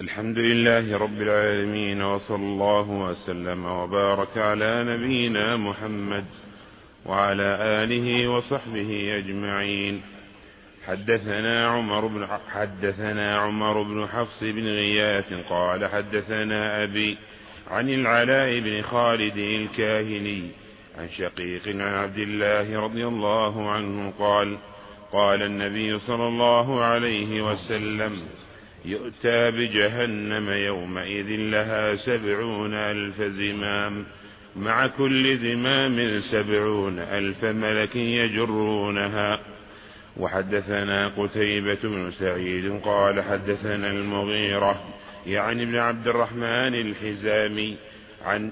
الحمد لله رب العالمين وصلى الله وسلم وبارك على نبينا محمد وعلى آله وصحبه أجمعين. حدثنا عمر بن حدثنا عمر بن حفص بن غياث قال حدثنا أبي عن العلاء بن خالد الكاهني عن شقيق عن عبد الله رضي الله عنه قال قال النبي صلى الله عليه وسلم يؤتى بجهنم يومئذ لها سبعون ألف زمام. مع كل زمام سبعون ألف ملك يجرونها. وحدثنا قتيبة بن سعيد قال حدثنا المغيرة يعني ابن عبد الرحمن الحزامي عن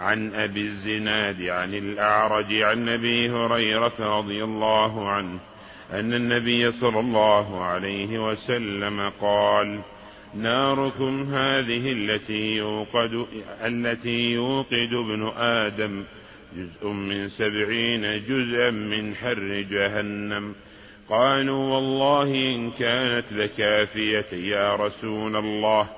عن أبي الزناد عن الأعرج عن أبي هريرة رضي الله عنه أن النبي صلى الله عليه وسلم قال ناركم هذه التي يوقد التي يوقد ابن آدم جزء من سبعين جزءا من حر جهنم. قالوا والله إن كانت لكافية يا رسول الله.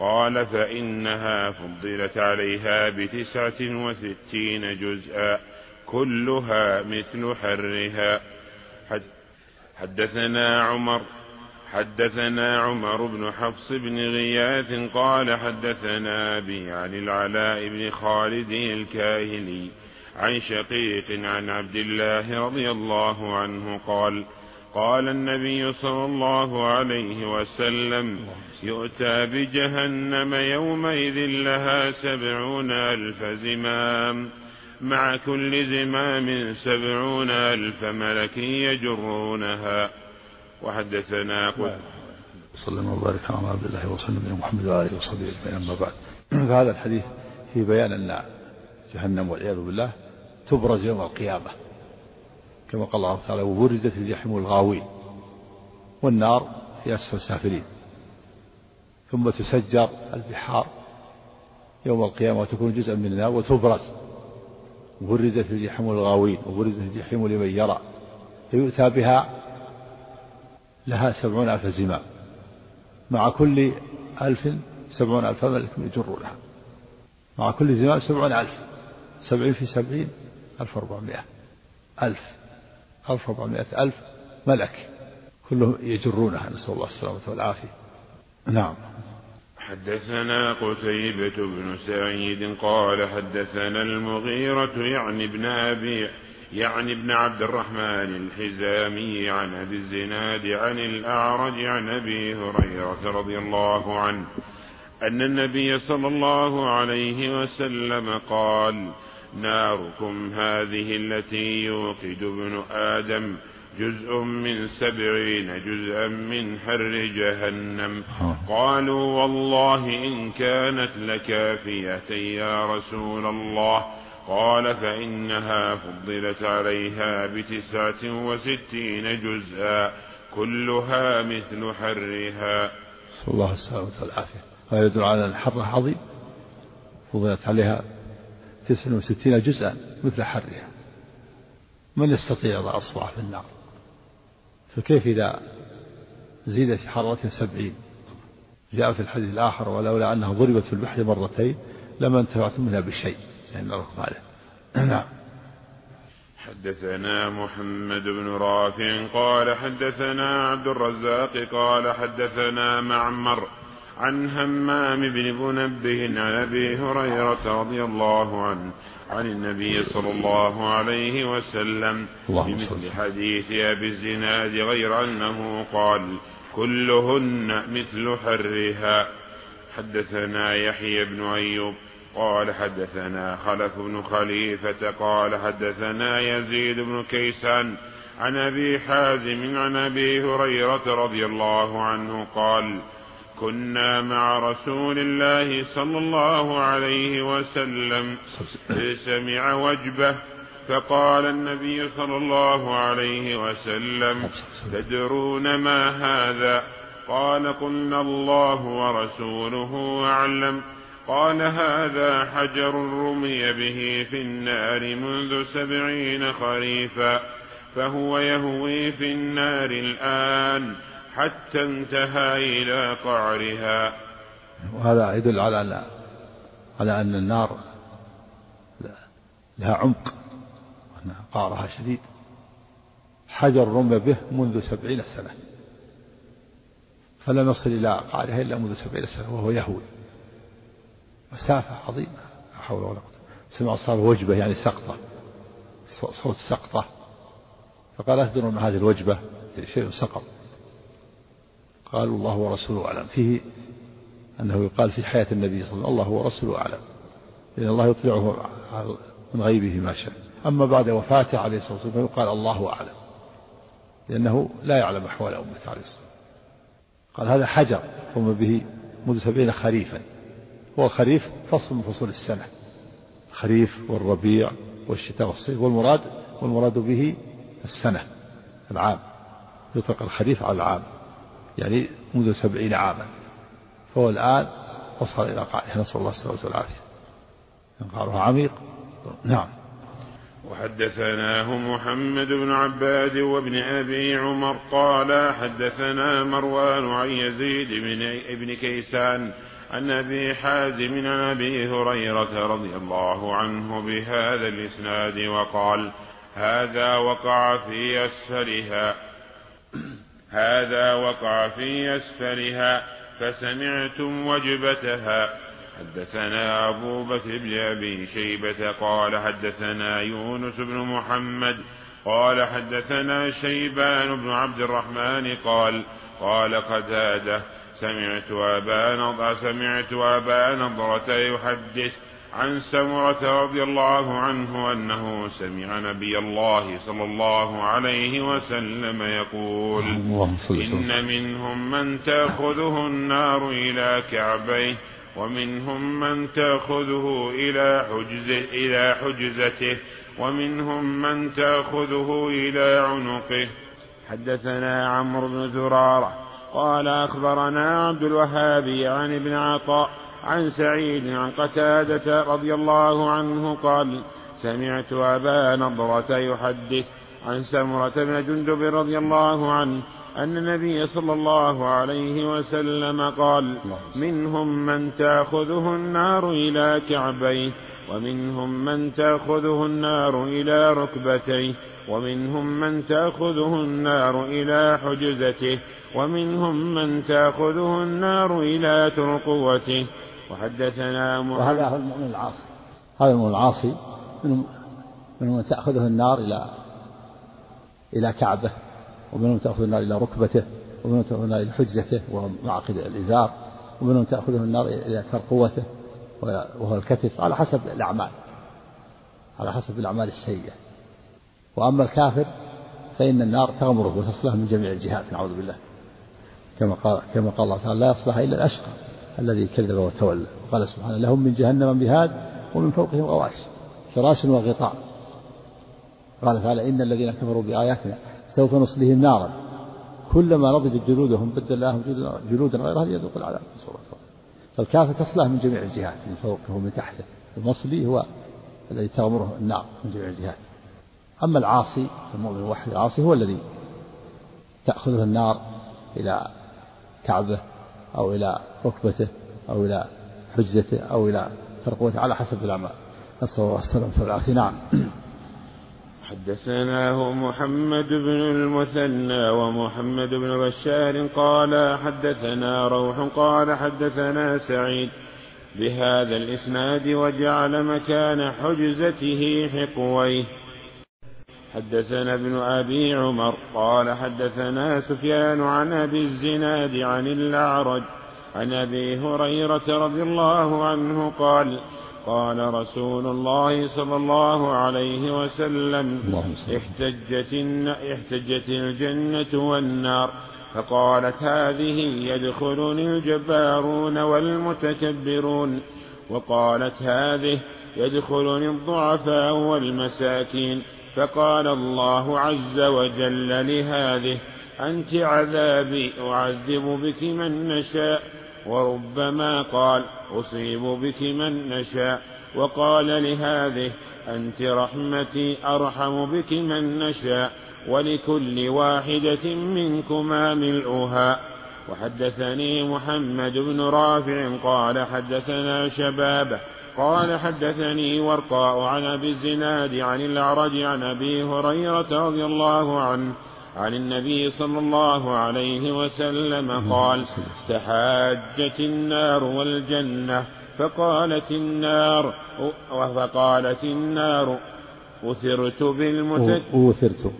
قال فإنها فضلت عليها بتسعة وستين جزءا كلها مثل حرها. حدثنا عمر حدثنا عمر بن حفص بن غياث قال حدثنا أبي عن العلاء بن خالد الكاهلي عن شقيق عن عبد الله رضي الله عنه قال قال النبي صلى الله عليه وسلم يؤتى بجهنم يومئذ لها سبعون ألف زمام. مع كل زمام سبعون ألف ملك يجرونها. وحدثنا قل صلى الله وبارك على عبد الله وسلم محمد وآله وصحبه أجمعين أما بعد. فهذا الحديث في بيان أن جهنم والعياذ بالله تبرز يوم القيامة. كما قال الله تعالى وبرزت الجحيم الغاوين والنار في أسفل السافلين. ثم تسجر البحار يوم القيامة وتكون جزءا من النار وتبرز. وبرزت الجحيم الغاوين وبرزت الجحيم لمن يرى فيؤتى بها لها سبعون ألف زمام مع كل ألف سبعون ألف ملك يجرونها مع كل زمام سبعون ألف سبعين في سبعين ألف وأربعمائة ألف ألف وأربعمائة ألف ملك كلهم يجرونها نسأل الله السلامة والعافية نعم حدثنا قتيبة بن سعيد قال حدثنا المغيرة يعني ابن أبي يعني ابن عبد الرحمن الحزامي عن أبي الزناد عن الأعرج عن أبي هريرة رضي الله عنه أن النبي صلى الله عليه وسلم قال ناركم هذه التي يوقد ابن آدم جزء من سبعين جزءا من حر جهنم. قالوا والله إن كانت لكافية يا رسول الله. قال فإنها فضلت عليها بتسعة وستين جزءا كلها مثل حرها. نسأل الله السلامة والعافية. هذا يدل على أن الحر عظيم. فضلت عليها تسعة وستين جزءا مثل حرها. من يستطيع يضع أصبعه في النار؟ فكيف إذا زيدت حرارتها سبعين؟ جاء في الحديث الآخر ولولا أنها ضربت في البحر مرتين لما انتفعتم منها بشيء. يعني عليه. نعم. حدثنا محمد بن رافع قال حدثنا عبد الرزاق قال حدثنا معمر عن همام بن منبه عن أبي هريرة رضي الله عنه عن النبي صلى الله عليه وسلم بمثل حديث أبي الزناد غير أنه قال كلهن مثل حرها حدثنا يحيى بن أيوب قال حدثنا خلف بن خليفة قال حدثنا يزيد بن كيسان عن أبي حازم عن أبي هريرة رضي الله عنه قال كنا مع رسول الله صلى الله عليه وسلم. سمع وجبه فقال النبي صلى الله عليه وسلم تدرون ما هذا؟ قال قلنا الله ورسوله أعلم. قال هذا حجر رمي به في النار منذ سبعين خريفا فهو يهوي في النار الآن. حتى انتهى إلى قعرها. وهذا يدل على أن على أن النار لها عمق وأن قارها شديد. حجر رمي به منذ سبعين سنة فلم يصل إلى قعرها إلا منذ سبعين سنة وهو يهوي. مسافة عظيمة لا حول ولا قوة. سمع صار وجبة يعني سقطة صوت سقطة. فقال أتدرون من هذه الوجبة شيء سقط. قالوا الله ورسوله أعلم. فيه أنه يقال في حياة النبي صلى الله عليه وسلم الله ورسوله أعلم. لأن الله يطلعه من غيبه ما شاء. أما بعد وفاته عليه الصلاة والسلام فيقال الله أعلم. لأنه لا يعلم أحوال أمته عليه الصلاة والسلام. قال هذا حجر قم به منذ سبعين خريفا. هو الخريف فصل من فصول السنة. الخريف والربيع والشتاء والصيف. والمراد والمراد به السنة العام. يطلق الخريف على العام. يعني منذ سبعين عاما. فهو الآن وصل إلى قاعدة نسأل الله السلامة والعافية. قعرها عميق. نعم. وحدثناه محمد بن عباد وابن أبي عمر قال حدثنا مروان عن يزيد بن ابن كيسان عن أبي حازم عن أبي هريرة رضي الله عنه بهذا الإسناد وقال هذا وقع في أسفلها. هذا وقع في أسفلها فسمعتم وجبتها. حدثنا أبو بكر بن أبي شيبة قال حدثنا يونس بن محمد قال حدثنا شيبان بن عبد الرحمن قال قال قتادة سمعت أبا نضرة سمعت أبا نضرة يحدث. عن سمرة رضي الله عنه أنه سمع نبي الله صلى الله عليه وسلم يقول إن منهم من تأخذه النار إلى كعبيه ومنهم من تأخذه إلى حجز إلى حجزته ومنهم من تأخذه إلى عنقه. حدثنا عمرو بن زرارة قال أخبرنا عبد الوهاب عن ابن عطاء عن سعيد عن قتادة رضي الله عنه قال سمعت أبا نضرة يحدث عن سمرة بن جندب رضي الله عنه أن النبي صلى الله عليه وسلم قال منهم من تأخذه النار إلى كعبيه ومنهم من تأخذه النار إلى ركبتيه ومنهم من تأخذه النار إلى حجزته ومنهم من تأخذه النار إلى ترقوته. وحدثنا وهذا هو المؤمن العاصي. هذا المؤمن العاصي منهم من تأخذه النار إلى إلى كعبة ومنهم تأخذ النار إلى ركبته ومنهم تأخذ النار إلى حجزته وهو معقد الإزار ومنهم تأخذه النار إلى ترقوته وهو الكتف على حسب الأعمال. على حسب الأعمال السيئة. وأما الكافر فإن النار تغمره وتصلح من جميع الجهات نعوذ بالله. كما قال كما قال الله تعالى لا يصلح إلا الأشقى. الذي كذب وتولى. وقال سبحانه لهم من جهنم بهاد ومن فوقهم غواش فراش وغطاء. قال تعالى إن الذين كفروا بآياتنا سوف نصليهم نارا. كلما نضجت جلودهم بدلناهم جلودا غيرها ليذوقوا العذاب. فالكافر تصلح من جميع الجهات من فوقه ومن تحته. المصلي هو الذي تغمره النار من جميع الجهات. أما العاصي المؤمن الوحيد العاصي هو الذي تأخذه النار إلى كعبة أو إلى ركبته أو إلى حجزته أو إلى ترقوته على حسب الأعمال. نسأل الله السلامة والعافية. نعم. حدثناه محمد بن المثنى ومحمد بن بشار قال حدثنا روح قال حدثنا سعيد بهذا الإسناد وجعل مكان حجزته حقويه. حدثنا ابن أبي عمر قال حدثنا سفيان عن أبي الزناد عن الأعرج عن أبي هريرة رضي الله عنه قال قال رسول الله صلى الله عليه وسلم احتجت, احتجت الجنة والنار فقالت هذه يدخلني الجبارون والمتكبرون وقالت هذه يدخلني الضعفاء والمساكين فقال الله عز وجل لهذه أنت عذابي أعذب بك من نشاء. وربما قال أصيب بك من نشاء. وقال لهذه أنت رحمتي أرحم بك من نشاء. ولكل واحدة منكما ملؤها. وحدثني محمد بن رافع قال حدثنا شبابه قال حدثني ورقاء عن أبي الزناد عن الأعرج عن أبي هريرة رضي الله عنه عن النبي صلى الله عليه وسلم قال تحاجت النار والجنة فقالت النار فقالت النار أثرت بالمتك أوثرت.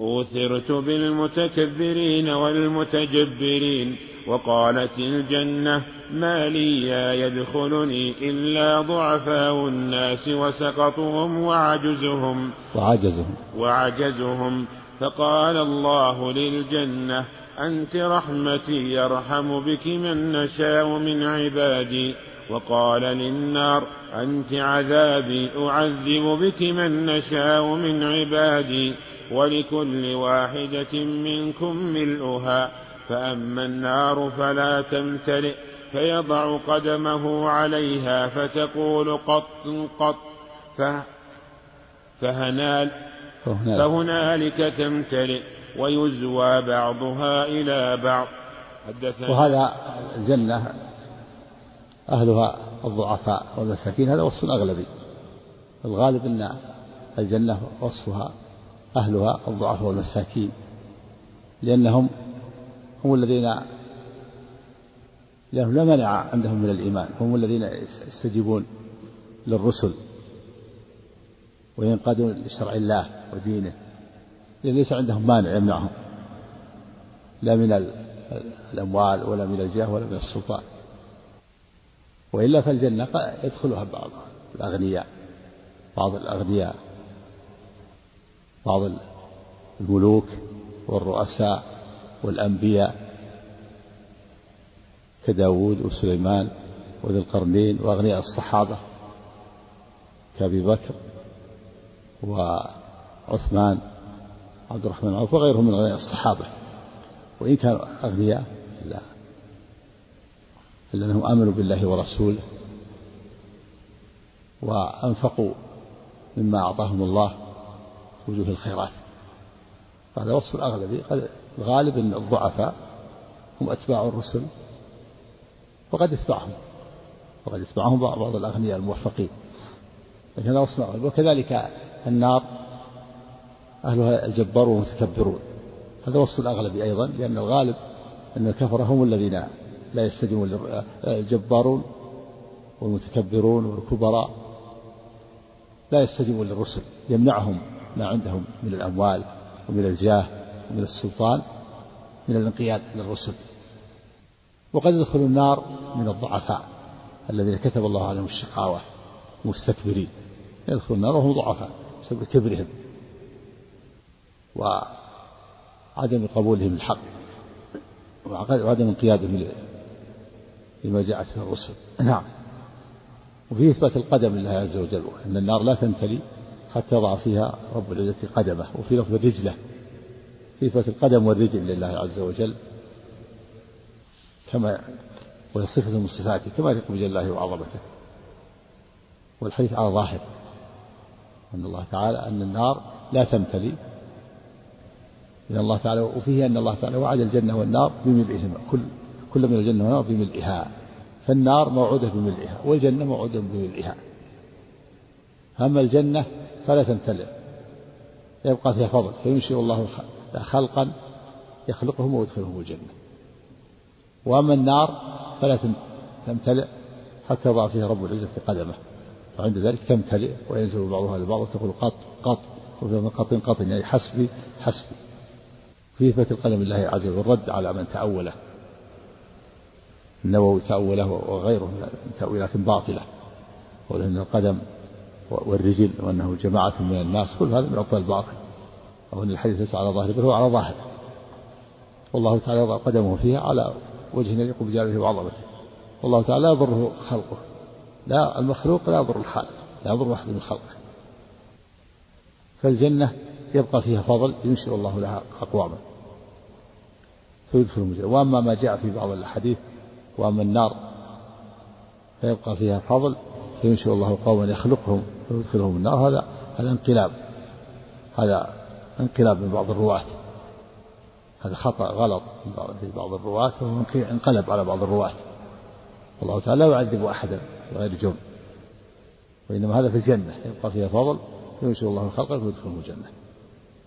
أوثرت بالمتكبرين والمتجبرين. وقالت الجنة ما لي يدخلني إلا ضعفاء الناس وسقطهم وعجزهم. وعجزهم. وعجزهم. فقال الله للجنة أنت رحمتي يرحم بك من نشاء من عبادي. وقال للنار أنت عذابي أعذب بك من نشاء من عبادي. ولكل واحدة منكم ملؤها. فأما النار فلا تمتلئ فيضع قدمه عليها فتقول قط قط فهنال فهنالك تمتلئ ويزوى بعضها إلى بعض. حدثنا وهذا الجنة أهلها الضعفاء والمساكين هذا وصف أغلبي. الغالب أن الجنة وصفها أهلها الضعفاء والمساكين لأنهم هم الذين لأنهم لا مانع عندهم من الإيمان هم الذين يستجيبون للرسل وينقادون لشرع الله ودينه لأن ليس عندهم مانع يمنعهم لا من الأموال ولا من الجاه ولا من السلطان. وإلا فالجنة يدخلها بعض الأغنياء بعض الأغنياء بعض الملوك والرؤساء. والأنبياء كداود وسليمان وذي القرنين وأغنياء الصحابة كأبي بكر وعثمان عبد الرحمن عوف وغيرهم من أغنياء الصحابة. وإن كانوا أغنياء لا. إلا أنهم آمنوا بالله ورسوله وأنفقوا مما أعطاهم الله وجوه الخيرات. هذا وصف الأغلبي الغالب أن الضعفاء هم أتباع الرسل وقد يتبعهم وقد يتبعهم بعض الأغنياء الموفقين. لكن هذا الأغلبي وكذلك النار أهلها الجبارون والمتكبرون. هذا وصف الأغلبي أيضا لأن الغالب أن الكفرة هم الذين لا يستجيبون الجبارون والمتكبرون والكبراء لا يستجيبون للرسل يمنعهم ما عندهم من الأموال ومن الجاه. ومن السلطان من الانقياد للرسل. وقد يدخل النار من الضعفاء الذين كتب الله عليهم الشقاوة مستكبرين يدخل النار وهم ضعفاء بسبب كبرهم وعدم قبولهم الحق وعدم انقيادهم لما جاءت به الرسل. نعم. وفي إثبات القدم لله عز وجل أن النار لا تنتلي حتى يضع فيها رب العزة قدمه وفي لفظ رجله في إثبات القدم والرجل لله عز وجل كما وهي صفة من صفاته كما يليق بجل الله وعظمته. والحديث على ظاهر أن الله تعالى أن النار لا تمتلي إن الله تعالى وفيه أن الله تعالى وعد الجنة والنار بملئهما كل كل من الجنة والنار بملئها. فالنار موعودة بملئها والجنة موعودة بملئها. أما الجنة فلا تمتلئ يبقى فيها فضل فينشئ الله خلقا يخلقهم ويدخلهم الجنة. وأما النار فلا تمتلئ حتى يضع فيها رب العزة قدمه. فعند ذلك تمتلئ وينزل بعضها لبعض وتقول قط قط وفي قط قط يعني حسبي حسبي. في إثبات القلم لله عز وجل والرد على من تأوله. النووي تأوله وغيره من تأويلات باطلة وأن القدم والرجل وأنه جماعة من الناس كل هذا من أبطال الباطل. أو أن الحديث ليس على ظاهره بل هو على ظاهره والله تعالى يضع قدمه فيها على وجه يليق بجلاله وعظمته. والله تعالى لا يضره خلقه. لا المخلوق لا يضر الخالق لا يضر واحد من خلقه. فالجنة يبقى فيها فضل ينشئ الله لها أقواما. فيدخل الجنة وأما ما جاء في بعض الأحاديث وأما النار فيبقى فيها فضل فينشئ الله قوما يخلقهم ويدخلهم النار. هذا هذا انقلاب. هذا انقلاب من بعض الرواة. هذا خطأ غلط في بعض الرواة انقلب على بعض الرواة. والله تعالى لا يعذب أحدا بغير جرم. وإنما هذا في الجنة يبقى فيها فضل ينشئ الله خلقه ويدخلهم الجنة.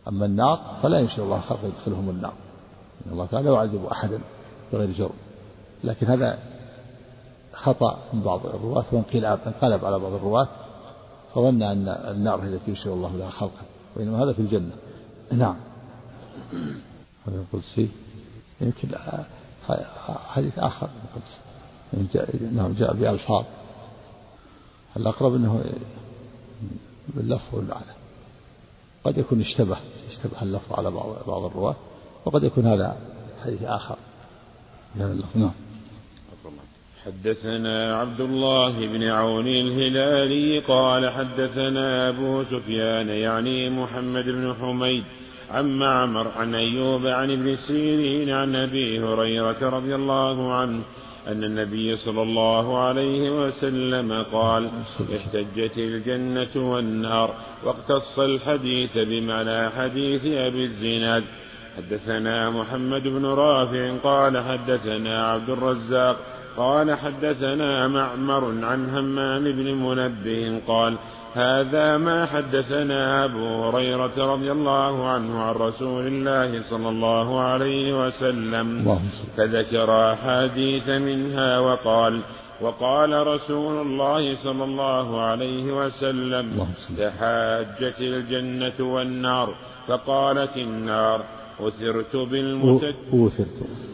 أما النار فلا ينشئ الله خلقه ويدخلهم النار. إن الله تعالى لا يعذب أحدا بغير جرم. لكن هذا خطأ من بعض الرواة وانقلاب انقلب على بعض الرواة فظن أن النار هي التي ينشئ الله لها خلقا. وإنما هذا في الجنة. نعم. هذا القدسي. يمكن حديث آخر القدس نعم جاء بألفاظ. الأقرب أنه باللفظ والمعنى قد يكون اشتبه اشتبه اللفظ على بعض بعض الرواة وقد يكون هذا حديث آخر هذا اللفظ. نعم. حدثنا عبد الله بن عون الهلالي قال حدثنا أبو سفيان يعني محمد بن حميد عن معمر عن أيوب عن ابن سيرين عن أبي هريرة رضي الله عنه أن النبي صلى الله عليه وسلم قال احتجت الجنة والنار واقتص الحديث بمعنى حديث أبي الزناد. حدثنا محمد بن رافع قال حدثنا عبد الرزاق قال حدثنا معمر عن همام بن منبه قال هذا ما حدثنا أبو هريرة رضي الله عنه عن رسول الله صلى الله عليه وسلم. فذكر أحاديث منها وقال وقال رسول الله صلى الله عليه وسلم تحاجت الجنة والنار. فقالت النار أثرت بالمتك...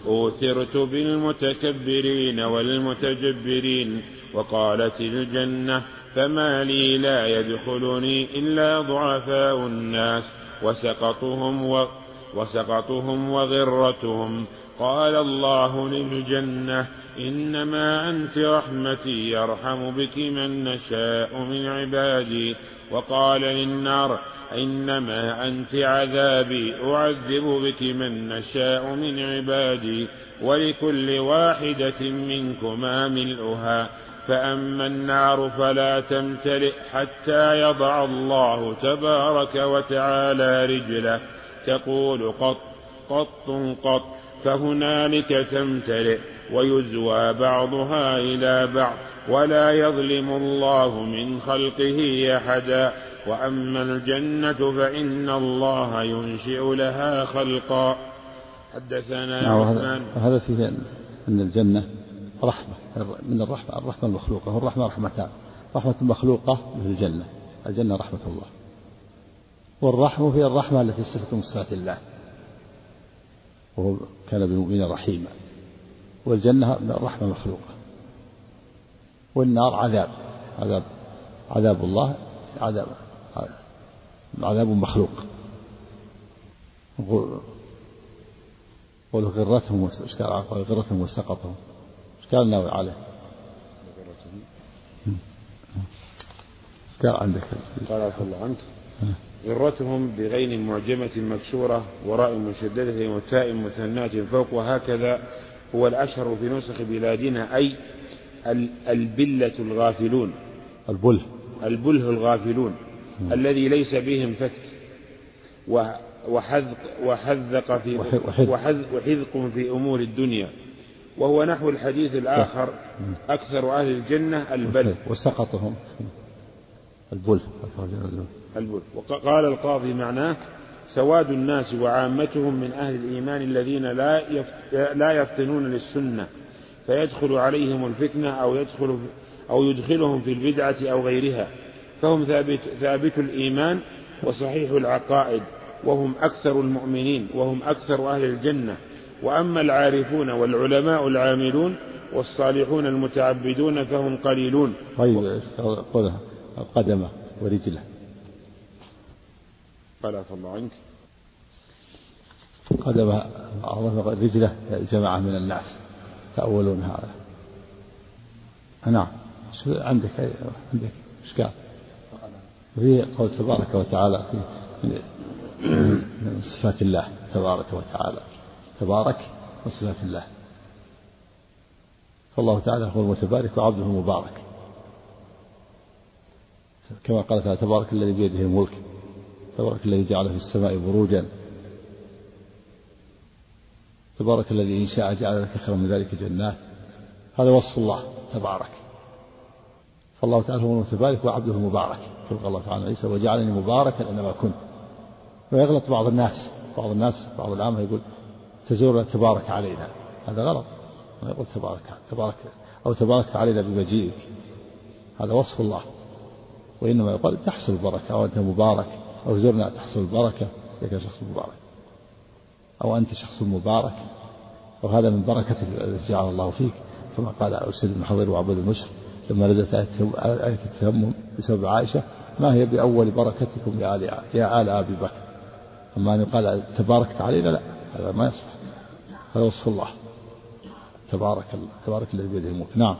أوثرت بالمتكبرين والمتجبرين. وقالت الجنة فما لي لا يدخلني إلا ضعفاء الناس وسقطهم و وسقطهم وغرتهم. قال الله للجنة إنما أنت رحمتي يرحم بك من نشاء من عبادي. وقال للنار إنما أنت عذابي أعذب بك من نشاء من عبادي. ولكل واحدة منكما ملؤها. فأما النار فلا تمتلئ حتى يضع الله تبارك وتعالى رجله. تقول قط قط قط فهنالك تمتلئ ويزوى بعضها إلى بعض ولا يظلم الله من خلقه أحدا. وأما الجنة فإن الله ينشئ لها خلقا. حدثنا نعم وهذا فيه أن الجنة رحمة من الرحمة الرحمة المخلوقة والرحمة رحمتان رحمة مخلوقة في الجنة الجنة رحمة الله. والرحمة هي الرحمة التي صفة من صفات الله وهو كان بالمؤمنين رحيما. والجنة رحمة مخلوقة. والنار عذاب عذاب عذاب الله عذاب عذاب مخلوق. قول غرتهم غرتهم وسقطهم. قال النووي عليه؟ قال عندك؟ قال عفى الله عنك. غرتهم بغين معجمة مكسورة وراء مشددة وتاء مثناة فوق وهكذا هو الأشهر في نسخ بلادنا أي البلة الغافلون. البله البله الغافلون. م. الذي ليس بهم فتك. وحذق وحذق في وحذق في أمور الدنيا. وهو نحو الحديث الآخر أكثر أهل الجنة البل وسقطهم. البل البل وقال القاضي معناه سواد الناس وعامتهم من أهل الإيمان الذين لا لا يفطنون للسنة فيدخل عليهم الفتنة أو يدخل أو يدخلهم في البدعة أو غيرها. فهم ثابت ثابت الإيمان وصحيح العقائد وهم أكثر المؤمنين وهم أكثر أهل الجنة. وأما العارفون والعلماء العاملون والصالحون المتعبدون فهم قليلون. طيب قولها. قدمه ورجله قال عفى الله عنك. قدم رجله جماعة من الناس. تأولون هذا. نعم. عندك؟ عندك إيش قال؟ في قول تبارك وتعالى في من صفات الله تبارك وتعالى. تبارك من صفات الله. فالله تعالى هو المتبارك وعبده المبارك. كما قال تعالى تبارك الذي بيده الملك تبارك الذي جعل في السماء بروجا تبارك الذي إن شاء جعل لك خيرا من ذلك جنات. هذا وصف الله تبارك. فالله تعالى هو المتبارك وعبده المبارك. قال الله تعالى عيسى وجعلني مباركا أينما كنت. ويغلط بعض الناس بعض الناس بعض العامة يقول تزور تبارك علينا. هذا غلط. ما يقول تبارك تبارك أو تبارك علينا بمجيئك هذا وصف الله. وإنما يقال تحصل البركة. أو أنت مبارك. أو زرنا تحصل البركة. إذا شخص مبارك. أو أنت شخص مبارك. وهذا من بركة التي جعل الله فيك. كما قال أسيد بن حضير وعبد المشر لما نزلت آية التيمم بسبب عائشة ما هي بأول بركتكم يا آل يا آل أبي بكر؟ أما أن يقال تباركت علينا لا. هذا ما يصلح هذا وصف الله. تبارك تبارك الذي بيده الملك. نعم.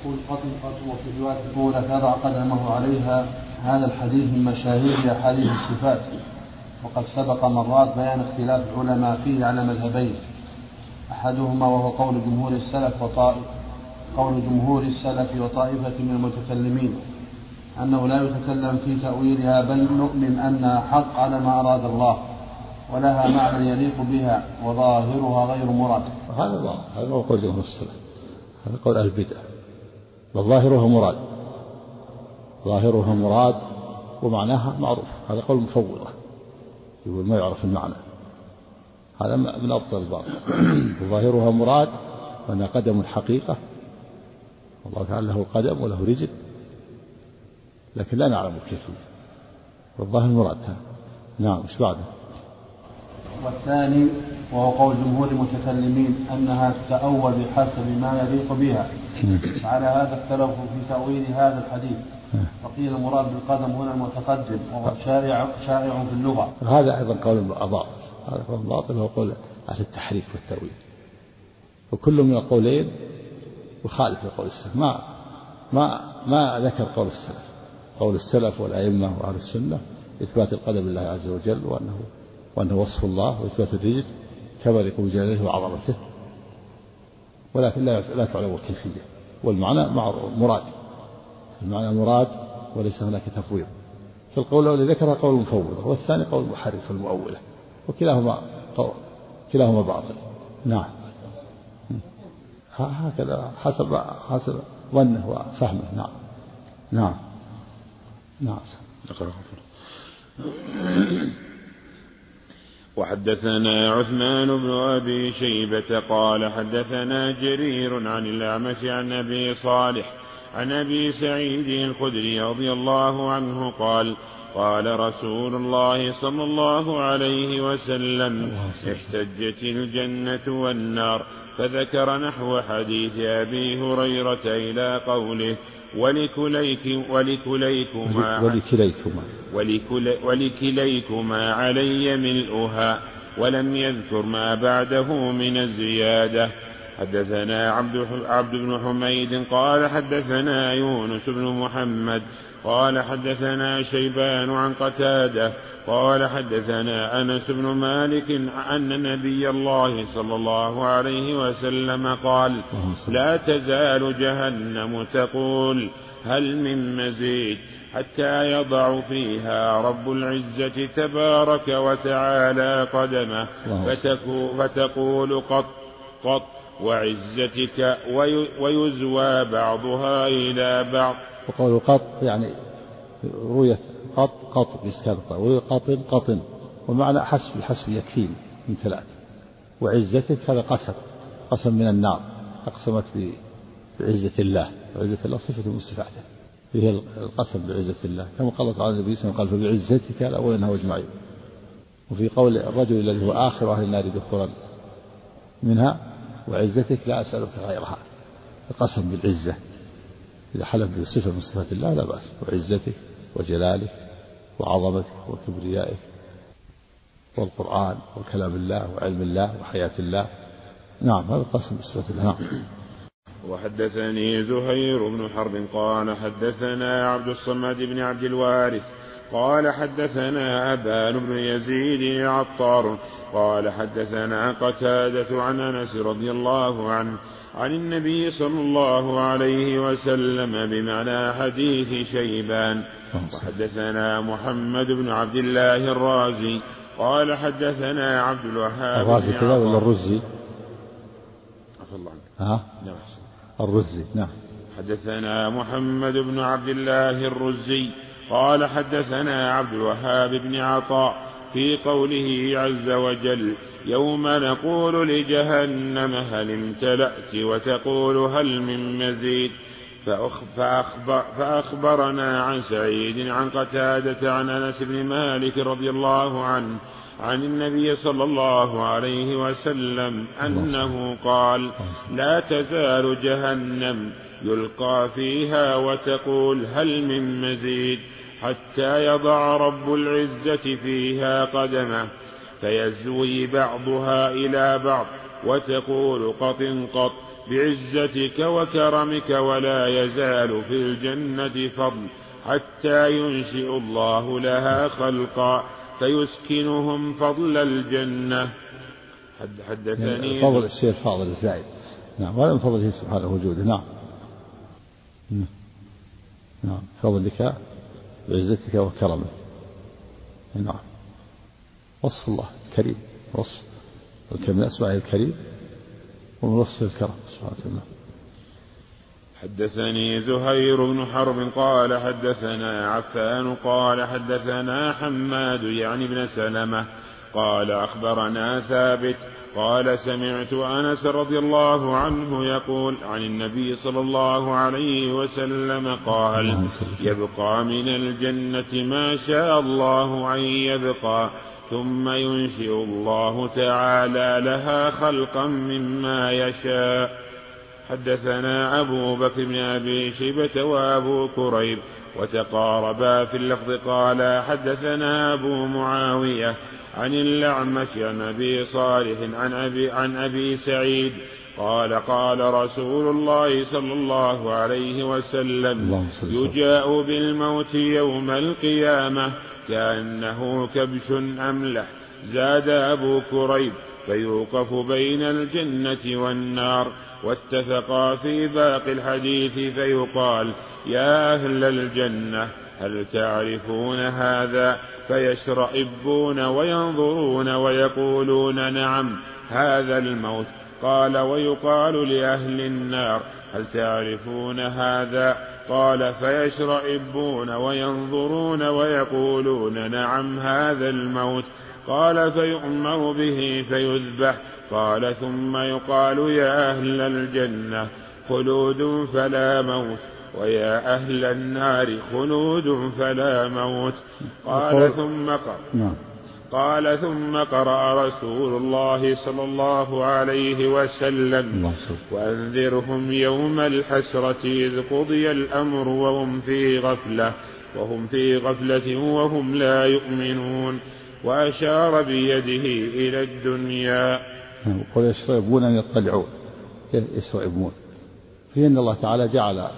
يقول قتل وفي الرواية الأولى فضع قدمه عليها هذا الحديث من مشاهير أحاديث الصفات. وقد سبق مرات بيان اختلاف العلماء فيه على مذهبين. أحدهما وهو قول جمهور السلف وطائف قول جمهور السلف وطائفة من المتكلمين. أنه لا يتكلم في تأويلها بل نؤمن أنها حق على ما أراد الله ولها معنى يليق بها وظاهرها غير مراد. هذا هذا هو قول جمهور السلف. هذا قول أهل البدع. وظاهرها مراد. ظاهرها مراد ومعناها معروف. هذا قول مفوضة. يقول ما يعرف المعنى. هذا من أبطل الباطل. وظاهرها مراد وأنها قدم الحقيقة. والله تعالى له قدم وله رجل. لكن لا نعلم الكيفية والظاهر مراد نعم إيش بعده؟ والثاني وهو قول جمهور المتكلمين أنها تتأول بحسب ما يليق بها. وعلى هذا اختلفوا في تأويل هذا الحديث. وقيل المراد بالقدم هنا المتقدم وهو شائع شائع في اللغة. هذا أيضا قول باطل. هذا قول باطل هو قول أهل التحريف والتأويل. وكل من القولين يخالف قول السلف. ما ما ما ذكر قول السلف. قول السلف والأئمة وأهل السنة إثبات القدم لله عز وجل وأنه وأنه وصف الله وإثبات الرجل كما يقول جلاله وعظمته. ولكن لا لا تعلم الكيفية. والمعنى مراد. المعنى مراد وليس هناك تفويض. فالقول الأول ذكر قول مفوضة والثاني قول محرف المؤولة وكلاهما كلاهما باطل. نعم. هكذا حسب حسب ظنه وفهمه. نعم. نعم. نعم. وحدثنا عثمان بن أبي شيبة قال حدثنا جرير عن الاعمش عن أبي صالح عن أبي سعيد الخدري رضي الله عنه قال قال رسول الله صلى الله عليه وسلم احتجت الجنة والنار فذكر نحو حديث أبي هريرة إلى قوله ولكليك ولكليكما ولكليكما. ولكل ولكليكما علي ملؤها ولم يذكر ما بعده من الزيادة حدثنا عبد عبد بن حميد قال حدثنا يونس بن محمد قال حدثنا شيبان عن قتادة قال حدثنا أنس بن مالك أن نبي الله صلى الله عليه وسلم قال لا تزال جهنم تقول هل من مزيد حتى يضع فيها رب العزة تبارك وتعالى قدمه فتقول قط قط وعزتك ويزوى بعضها إلى بعض. وقول قط يعني رؤية قط قط بإسكان الطاء قطن ومعنى حسب الحسب يكفيني من ثلاث. وعزتك هذا قسم قسم من النار أقسمت بعزة الله وعزة الله صفة من صفاته هي القسم بعزة الله. كما قال تعالى النبي صلى الله عليه وسلم قال فبعزتك لأولنها أجمعين. وفي قول الرجل الذي هو آخر أهل النار دخولا منها وعزتك لا أسألك غيرها. القسم بالعزة إذا حلف بصفة من صفات الله لا بأس. وعزتك وجلالك وعظمتك وكبريائك والقرآن وكلام الله وعلم الله وحياة الله. نعم هذا القسم بصفة الله. نعم. وحدثني زهير بن حرب قال حدثنا عبد الصمد بن عبد الوارث قال حدثنا أبان بن يزيد العطار قال حدثنا قتادة عن أنس رضي الله عنه عن النبي صلى الله عليه وسلم بمعنى حديث شيبان. وحدثنا محمد بن عبد الله الرازي قال حدثنا عبد الوهاب الرازي كذا ولا الرزي؟ عفى الله عنك. ها؟ نعم الرزي نعم. حدثنا محمد بن عبد الله الرزي قال حدثنا عبد الوهاب بن عطاء في قوله عز وجل يوم نقول لجهنم هل امتلأت وتقول هل من مزيد؟ فأخبر فأخبرنا عن سعيد عن قتادة عن أنس بن مالك رضي الله عنه عن النبي صلى الله عليه وسلم أنه قال لا تزال جهنم. يلقى فيها وتقول هل من مزيد حتى يضع رب العزة فيها قدمه فيزوي بعضها إلى بعض وتقول قط قط بعزتك وكرمك ولا يزال في الجنة فضل حتى ينشئ الله لها خلقا فيسكنهم فضل الجنة. حد حدثني فضل الشيء الفاضل الزائد. نعم وهذا من فضله سبحانه وجوده. نعم. نعم. فضلك بعزتك وكرمك. نعم. وصف الله كريم وصف من أسمائه الكريم. ومن وصف الكرم. سبحانه وتعالى. حدثني زهير بن حرب قال حدثنا عفان قال حدثنا حماد يعني بن سلمة قال أخبرنا ثابت قال سمعت أنس رضي الله عنه يقول عن النبي صلى الله عليه وسلم قال يبقى من الجنة ما شاء الله أن يبقى ثم ينشئ الله تعالى لها خلقا مما يشاء. حدثنا أبو بكر بن أبي شيبة وأبو كريب وتقاربا في اللفظ قال حدثنا أبو معاوية عن الأعمش عن أبي صالح عن أبي, عن أبي سعيد قال قال رسول الله صلى الله عليه وسلم يجاء بالموت يوم القيامة كأنه كبش أملح زاد أبو كريب. فيوقف بين الجنة والنار. واتفقا في باقي الحديث فيقال يا أهل الجنة هل تعرفون هذا؟ فيشرئبون وينظرون ويقولون نعم هذا الموت. قال ويقال لأهل النار هل تعرفون هذا؟ قال فيشرئبون وينظرون ويقولون نعم هذا الموت. قال فيؤمر به فيذبح. قال ثم يقال يا أهل الجنة خلود فلا موت ويا أهل النار خلود فلا موت. قال ثم قال نعم. قال ثم قرأ رسول الله صلى الله عليه وسلم. وأنذرهم يوم الحسرة إذ قضي الأمر وهم في غفلة وهم في غفلة وهم لا يؤمنون. وأشار بيده إلى الدنيا. قل يشربون أن يطلعون يشربون؟ في أن الله تعالى جعل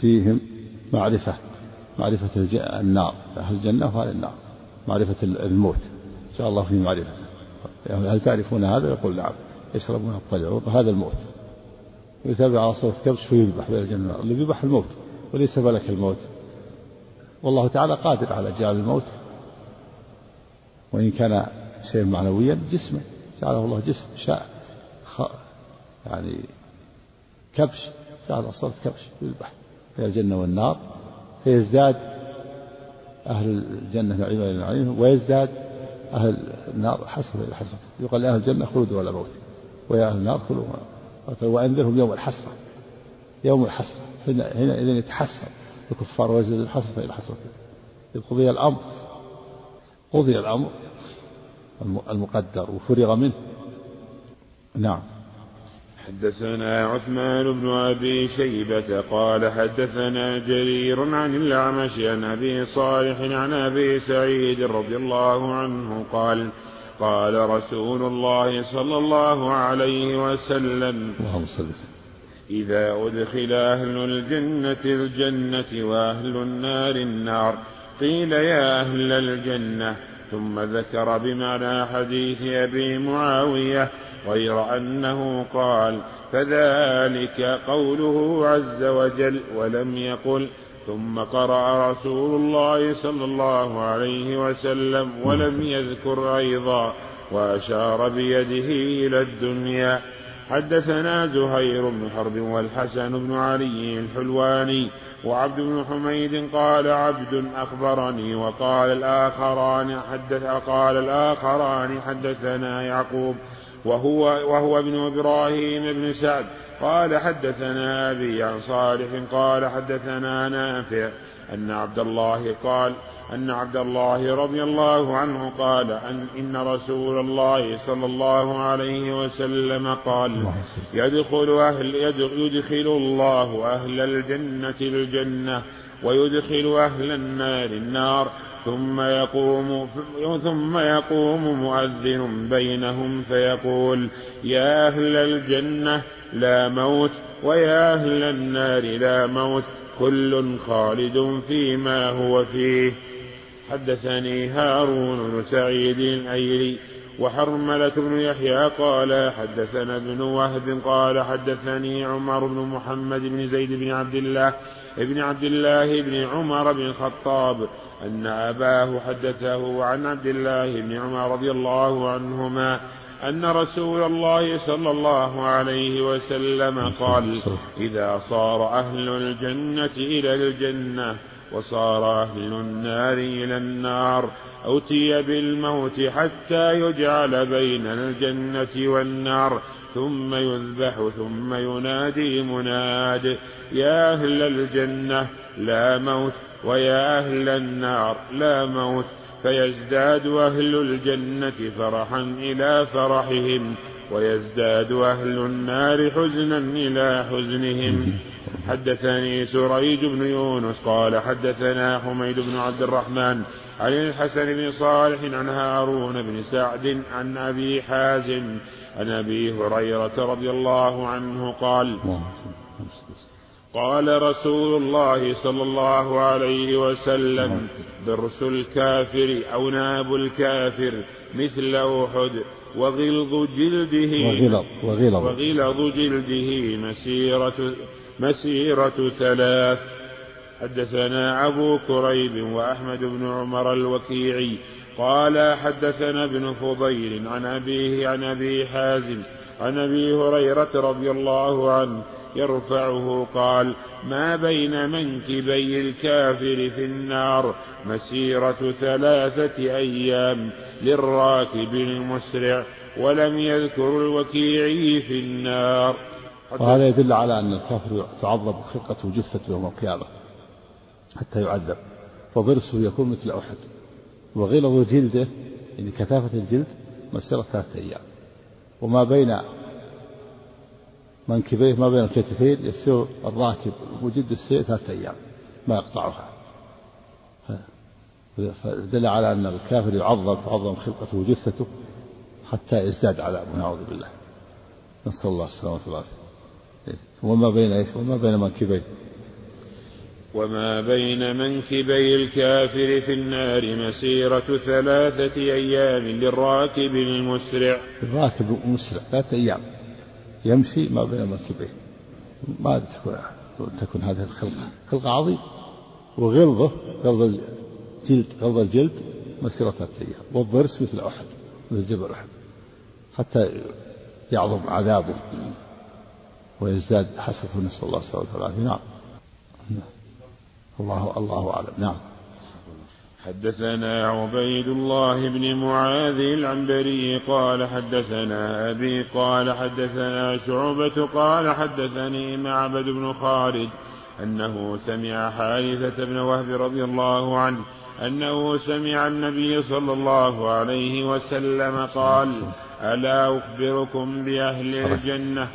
فيهم معرفة معرفة النار أهل الجنة وأهل النار معرفة الموت. شاء الله في معرفة. هل تعرفون هذا؟ يقول نعم. يشربون يطلعون هذا الموت. يتابع على صوت كبش فيذبح بين الجنة اللي يذبح الموت وليس ملك الموت. والله تعالى قادر على جعل الموت وإن كان شيء معنويا جسما جعله الله جسم شاء يعني كبش. جعل صوت كبش يذبح بين الجنة والنار. فيزداد أهل الجنة نعيما إلى نعيمهم ويزداد أهل النار حسرة إلى حسرة يقال لأهل الجنة خلود ولا موت. ويا أهل النار خلود وأنذرهم يوم الحسرة يوم الحسرة هنا هنا إذا يتحسر الكفار ويزداد الحسرة إلى حسرة قضي الأمر. قضي الأمر. المقدر وفرغ منه. نعم. حدثنا عثمان بن أبي شيبة قال حدثنا جرير عن الأعمش عن أبي صالح عن أبي سعيد رضي الله عنه قال قال رسول الله صلى الله عليه وسلم اللهم صل إذا أدخل أهل الجنة الجنة وأهل النار النار قيل يا أهل الجنة ثم ذكر بمعنى حديث أبي معاوية غير أنه قال فذلك قوله عز وجل ولم يقل ثم قرأ رسول الله صلى الله عليه وسلم ولم يذكر أيضا وأشار بيده إلى الدنيا حدثنا زهير بن حرب والحسن بن علي الحلواني وعبد بن حميد قال عبد أخبرني وقال الآخران حدث قال الآخران حدثنا يعقوب وهو وهو ابن إبراهيم بن سعد قال حدثنا أبي عن صالح قال حدثنا نافع أن عبد الله قال أن عبد الله رضي الله عنه قال أن إن رسول الله صلى الله عليه وسلم قال يدخل أهل يدخل الله أهل الجنة الجنة ويدخل أهل النار النار ثم يقوم ثم يقوم مؤذن بينهم فيقول يا أهل الجنة لا موت ويا أهل النار لا موت كل خالد فيما هو فيه. حدثني هارون بن سعيد الأيلي وحرملة بن يحيى قال حدثنا ابن وهب قال حدثني عمر بن محمد بن زيد بن عبد الله ابن عبد الله بن عمر بن الخطاب أن أباه حدثه عن عبد الله بن عمر رضي الله عنهما أن رسول الله صلى الله عليه وسلم قال إذا صار أهل الجنة إلى الجنة وصار أهل النار إلى النار أوتي بالموت حتى يجعل بين الجنة والنار ثم يذبح ثم ينادي مناد يا أهل الجنة لا موت ويا أهل النار لا موت. فيزداد أهل الجنة فرحا إلى فرحهم ويزداد أهل النار حزنا إلى حزنهم. حدثني سريج بن يونس قال حدثنا حميد بن عبد الرحمن عن الحسن بن صالح عن هارون بن سعد عن أبي حازم عن أبي هريرة رضي الله عنه قال قال رسول الله صلى الله عليه وسلم برس الكافر أو ناب الكافر مثل أحد وغلظ جلده وغلظ وغلظ, وغلظ جلده مسيرة مسيرة ثلاث. حدثنا أبو كريب وأحمد بن عمر الوكيعي قال حدثنا ابن فضيل عن أبيه عن أبي حازم عن أبي هريرة رضي الله عنه يرفعه قال ما بين منكبي الكافر في النار مسيرة ثلاثة أيام للراكب المسرع ولم يذكر الوكيعي في النار. وهذا يدل على أن الكافر تعظم خلقته وجثته يوم القيامة حتى يعذب فضرسه يكون مثل أحد وغلظ جلده يعني كثافة الجلد مسيرة ثلاثة أيام. وما بين منكبيه ما بين الكتفين يسير الراكب وجد السير ثلاثة أيام ما يقطعها. فدل على أن الكافر يعظم تعظم خلقته وجثته حتى يزداد عذابه نعوذ بالله. نسأل الله السلامة والعافية. وما بين إيش؟ وما بين منكبيه. وما بين منكبي الكافر في النار مسيرة ثلاثة أيام للراكب المسرع. الراكب المسرع ثلاثة أيام. يمشي ما بين منكبيه ما تكون تكون هذه الخلقة. خلقة عظيمة. وغلظة غلظ الجلد غلظ الجلد مسيرة ثلاثة أيام. والضرس مثل أحد مثل جبل أحد. حتى يعظم عذابه ويزداد حسرة نسأل الله السلامة والعافية. نعم. الله الله أعلم. نعم. حدثنا عبيد الله بن معاذ العنبري قال حدثنا أبي قال حدثنا شعبة قال حدثني معبد بن خالد أنه سمع حارثة بن وهب رضي الله عنه أنه سمع النبي صلى الله عليه وسلم قال ألا أخبركم بأهل الجنة؟